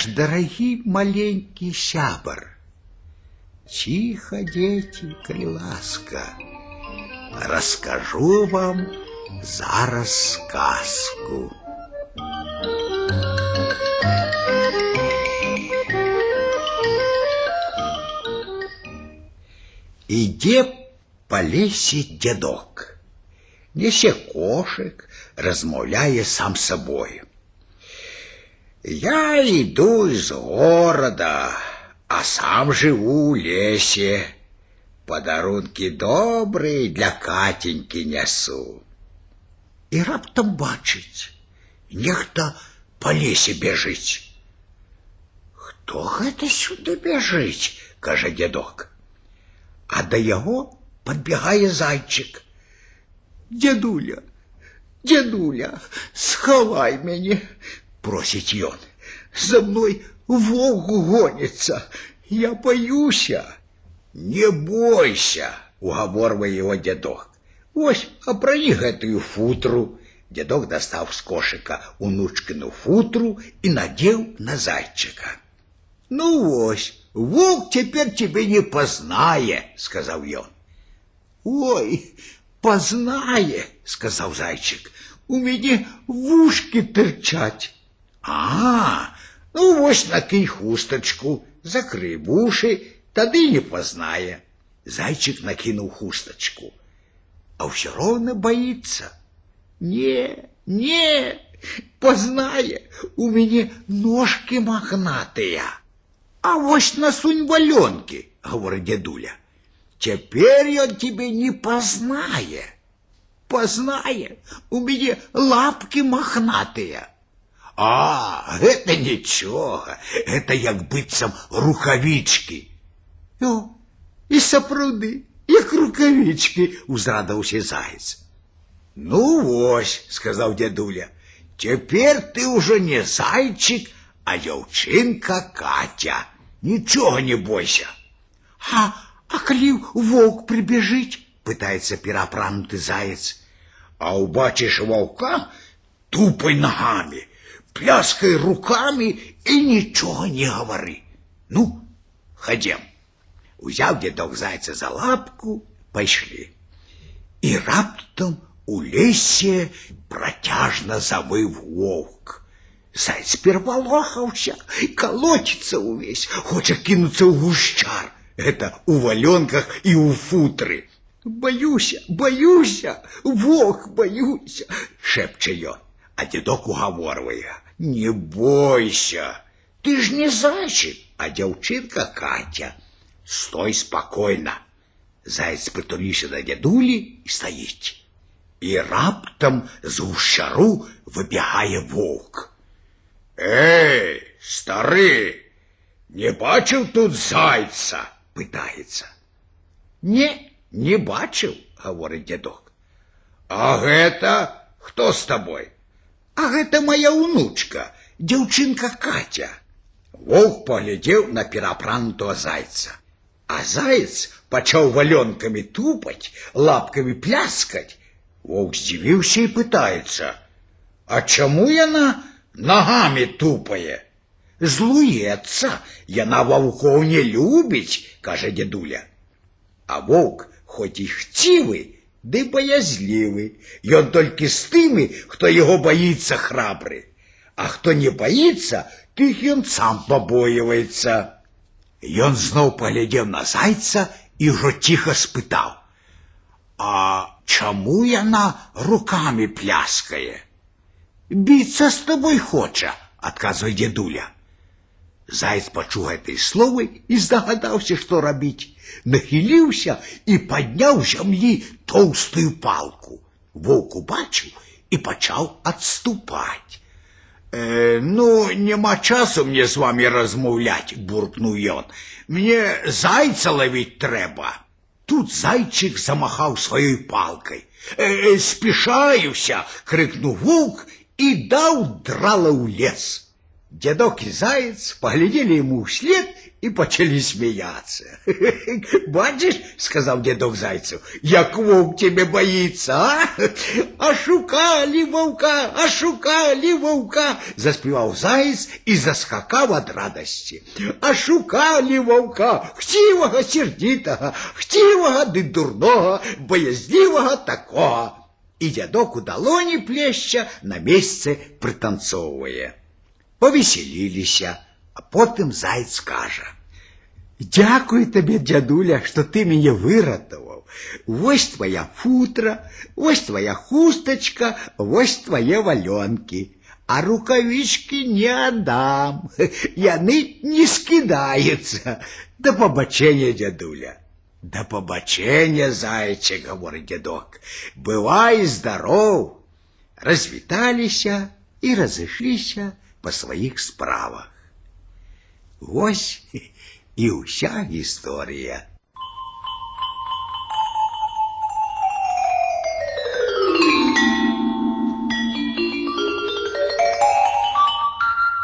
Наш дорогий маленький сябр. Тихо, дети, коли ласка. Расскажу вам зараз сказку. Іде по лесі дядок, несе кошик, розмовляє сам собою. Я иду из города, а сам живу в лесе. Подарунки добрые для Катеньки несу. І раптом бачить, нехто по лесе бежить. Хто гэта сюди бежить, каже дядок. А до його підбігає зайчик. Дядуля, дядуля, сховай мене, Просить ён. За мной волк гонится, я боюся. Не бойся, уговорывая его дедок. Ось, опрани гэтую футру. Дедок достал с кошика унучкину футру и надел на зайчика. Ну ось, волк теперь тебе не познае, сказал ён. Ой, познае, сказал зайчик. У меня в ушки торчать. А, ну вось накинь хусточку, закрый вуши, тады не познае. Зайчик накинул хусточку, а все равно боится. Не, не, познае, у меня ножки мохнатые. А вось насунь валенки, говорит дедуля. Теперь он тебе не познае. Познае, у меня лапки мохнатые. А, это ничего, это як быццам рукавички. О, і сапраўды, як рукавички, узрадаўся заяц. Ну вось, сказал дядуля, теперь ты уже не зайчик, а дзяўчынка Катя. Ничего не бойся. А, а калі волк прибежит, пытается перапранутый заяц. А убачишь волка, тупай ногами, пляскай руками и ничего не говори. Ну, ходим. Узяв дедок зайца за лапку, пошли. И раптом у лесе протяжно завыв волк. Заяц переполохался, колотится увесь, хочет кинуться в гущар. Это у валенках и у футры. Боюся, боюся, волк боюся, шепче ён. А дедок уговорывая, не бойся, ты ж не зайчик, а девчинка Катя. Стой спокойно. Заяц притулился до дедули и стоит. И раптом з гущару выбегає волк. Эй, старый, не бачив тут зайца? Питається. Не, не бачив, говорить дедок. А гэта кто с тобой? А гэта моя унучка, дзяўчынка Катя. Волк поглядел на перапранутого зайца. А заяц пачаў валенками тупать, лапками пляскать. Волк здзівіўся и пытается, А чему яна ногами тупае? Злуецца, яна ваўкоў не любіць, кажа дедуля. А волк, хоть и хцівы, ды баязлівы. Ён толькі з тымі, хто яго баіцца храбры. А хто не баіцца, тых ён сам пабоіваецца. Ён зноў паглядзеў на зайца і ўжо ціха спытаў: « А чаму яна руками пляскае? Біцца з тобой хоча, адказвае дзедуля. Заяц пачуў гэтыя словы і здагадаўся, што рабіць. Нахіліўся і падняў зямлі тоўстую палку. Воўк убачыў і пачаў адступаць. Э, ну, няма часу мне з вами размаўляць, буркнуў ён. Мне зайца лавіць трэба. Тут зайчик замахаў сваёй палкай. Э, спешаюся, крыкнуў воўк і даў драла ў лес. Дедок и заяц поглядели ему вслед и почали смеяться. «Бачишь, — сказал дедок зайцу, — як вовк тебе боится, а? Ошукали вовка, ошукали вовка!» Заспевал заяц и заскакал от радости. Ошукали вовка, хтивого сердитого, хтивого ды дурного, боязливого такого. И дедок у долони плеща на месте пританцовывая повеселіліся, а потым заяц кажа: « Дякую табе, дядуля, што ты мяне выратаваў. Вось твоя футра, вось твоя хустачка, вось твае валёнкі. А рукавічкі не аддам. Яны не скідаюцца. Да пабачэння, дядуля. Да пабачэння, зайче, гаворыць дзядок. Бывай здароў. Развіталіся і разышліся по своих справах. Вось і ўся гісторыя